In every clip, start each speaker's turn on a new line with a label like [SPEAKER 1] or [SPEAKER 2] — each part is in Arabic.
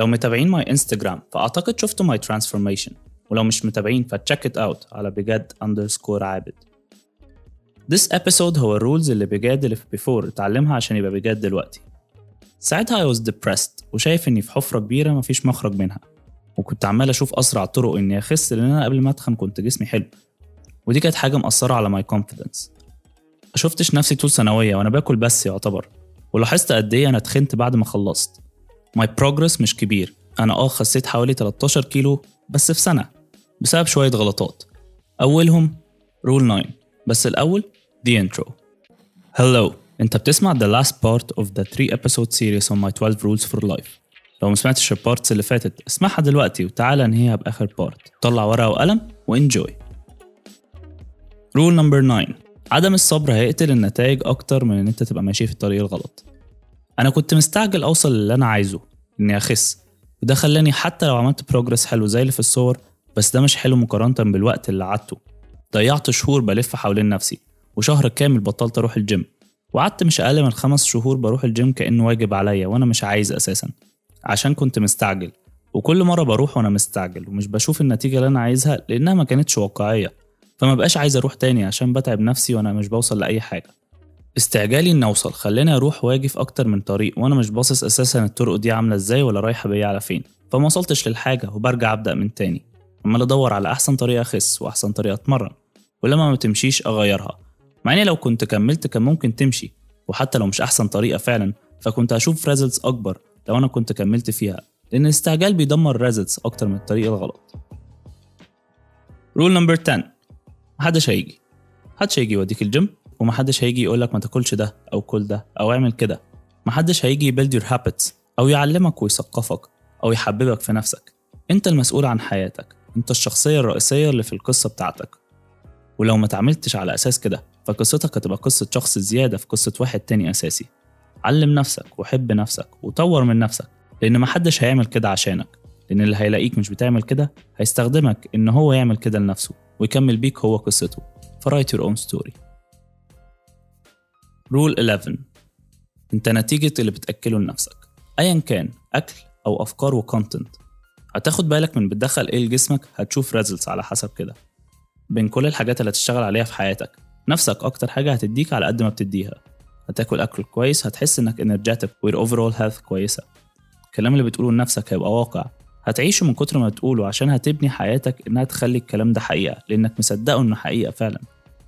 [SPEAKER 1] لو متابعين my انستجرام فأعتقد شفتوا my transformation ولو مش متابعين ف check it out على بجد underscore عابد. This episode هو ال rules اللي بجد اللي في بيفور اتعلمها عشان يبقى بجد دلوقتي. ساعتها I was depressed وشايف إني في حفرة كبيرة مفيش مخرج منها. وكنت عمال أشوف أسرع طرق إني أخس لأن أنا قبل ما أتخن كنت جسمي حلو. ودي كانت حاجة مأثرة على my confidence. شفتش نفسي طول ثانوية وأنا باكل بس يعتبر. ولاحظت قد إيه أنا تخنت بعد ما خلصت. my progress مش كبير. أنا آه خسيت حوالي 13 كيلو بس في سنة بسبب شوية غلطات. أولهم rule 9 بس الأول the intro. Hello. أنت بتسمع the last part of the 3 episode series on my 12 rules for life. لو ما سمعتش ال parts اللي فاتت اسمعها دلوقتي وتعالى انهيها بآخر part طلع ورقة وقلم و enjoy rule number 9 عدم الصبر هيقتل النتائج أكتر من إن أنت تبقى ماشي في الطريق الغلط. أنا كنت مستعجل أوصل للي أنا عايزه إني أخس. وده خلاني حتى لو عملت progress حلو زي اللي في الصور بس ده مش حلو مقارنة بالوقت اللي قعدته. ضيعت شهور بلف حوالين نفسي وشهر كامل بطلت أروح الجيم وقعدت مش أقل من خمس شهور بروح الجيم كأنه واجب عليا وأنا مش عايز أساسا. عشان كنت مستعجل. وكل مرة بروح وأنا مستعجل ومش بشوف النتيجة اللي أنا عايزها لأنها ما كانتش واقعية. فما بقاش عايز أروح تاني عشان بتعب نفسي وأنا مش بوصل لأي حاجة. استعجالي إني أوصل. خلاني أروح واجي في أكتر من طريق وأنا مش باصص أساسا الطرق دي عاملة إزاي ولا رايحة بيا على فين. فما وصلتش للحاجة وبرجع أبدأ من تاني. عمال أدور على أحسن طريقة أخس وأحسن طريقة أتمرن ولما ما تمشيش أغيرها. مع إني لو كنت كملت كان ممكن تمشي وحتى لو مش أحسن طريقة فعلا فكنت هشوف results أكبر لو أنا كنت كملت فيها لأن الاستعجال بيدمر results أكتر من الطريق الغلط. rule number 10 محدش هيجي. محدش هيجي يوديك الجيم ومحدش هيجي يقولك ما تاكلش ده أو كل ده أو اعمل كده. محدش هيجي ي build your habits أو يعلمك ويثقفك أو يحببك في نفسك. أنت المسؤول عن حياتك. أنت الشخصية الرئيسية اللي في القصة بتاعتك. ولو ما تعملتش على أساس كده فقصتك هتبقى قصة شخص زيادة في قصة واحد تاني أساسي. علم نفسك وحب نفسك وطور من نفسك لأن محدش هيعمل كده عشانك. لأن اللي هيلاقيك مش بتعمل كده هيستخدمك إن هو يعمل كده لنفسه ويكمل بيك هو قصته. ف write your own story. rule 11 انت نتيجة اللي بتأكله لنفسك. أيا كان أكل أو أفكار و content هتاخد بالك من بتدخل إيه لجسمك هتشوف results على حسب كده. بين كل الحاجات اللي هتشتغل عليها في حياتك. نفسك أكتر حاجة هتديك على قد ما بتديها. هتاكل أكل كويس هتحس إنك energetic overall health كويسة. الكلام اللي بتقوله لنفسك هيبقى واقع. هتعيشه من كتر ما تقوله عشان هتبني حياتك إنها تخلي الكلام ده حقيقة لأنك مصدقه إنه حقيقة فعلا.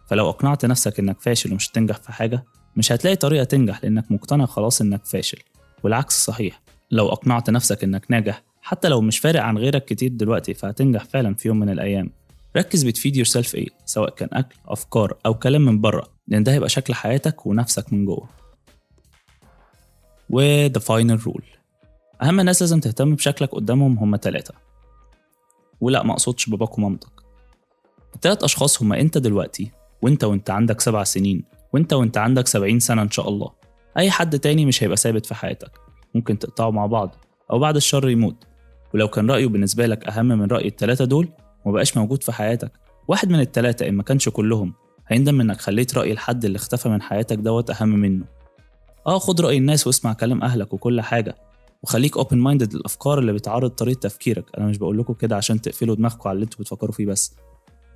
[SPEAKER 1] فلو أقنعت نفسك إنك فاشل ومش هتنجح في حاجة مش هتلاقي طريقة تنجح لأنك مقتنع خلاص إنك فاشل والعكس صحيح. لو أقنعت نفسك إنك ناجح حتى لو مش فارق عن غيرك كتير دلوقتي فهتنجح فعلا في يوم من الأيام. ركز بت feed yourself إيه سواء كان أكل أفكار أو كلام من بره لأن ده هيبقى شكل حياتك ونفسك من جوه. و the final rule. أهم ناس لازم تهتم بشكلك قدامهم هما تلاتة. ولا ما أقصدش باباك ومامتك. التلات أشخاص هما أنت دلوقتي وأنت وأنت عندك سبع سنين. وأنت وأنت عندك سبعين سنة إن شاء الله. أي حد تاني مش هيبقى ثابت في حياتك. ممكن تقطعوا مع بعض أو بعد الشر يموت. ولو كان رأيه بالنسبة لك أهم من رأي التلاتة دول ومبقاش موجود في حياتك. واحد من التلاتة إن ما كانش كلهم هيندم إنك خليت رأي الحد اللي اختفى من حياتك دوت أهم منه. آه خد رأي الناس واسمع كلام أهلك وكل حاجة. وخليك open minded للأفكار اللي بتعارض طريقة تفكيرك. أنا مش بقول لكم كده عشان تقفلوا دماغكم على اللي أنتوا بتفكروا فيه بس.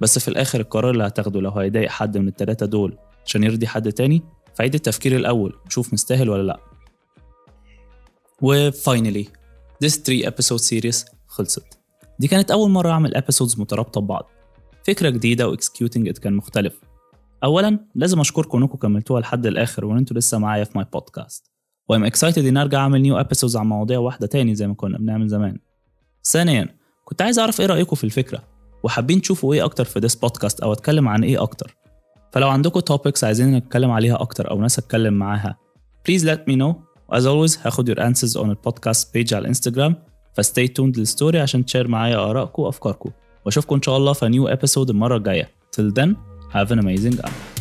[SPEAKER 1] بس في الآخر القرار اللي هتاخده لو هيضايق حد من التلاتة دول عشان يرضي حد تاني فعيد التفكير الأول وشوف مستاهل ولا لأ. و finally this 3 episode series خلصت. دي كانت أول مرة أعمل episodes مترابطة ببعض. فكرة جديدة و executing كان مختلف. أولا لازم أشكركم إنكم كملتوها لحد الآخر وإن أنتوا لسه معايا في my podcast و I'm excited إني أرجع أعمل new episodes عن مواضيع واحدة تاني زي ما كنا بنعمل زمان. ثانيا كنت عايز أعرف إيه رأيكم في الفكرة؟ وحابين تشوفوا إيه أكتر في this podcast أو أتكلم عن إيه أكتر؟ فلو عندكم topics عايزين نتكلم عليها أكتر أو ناس أتكلم معاها please let me know. As always هاخد your answers on ال podcast page على الانستجرام ف stay tuned لل story عشان تشير معايا آرائكم وأفكاركم. وأشوفكم إن شاء الله في نيو episode المرة الجاية. Till then have an amazing hour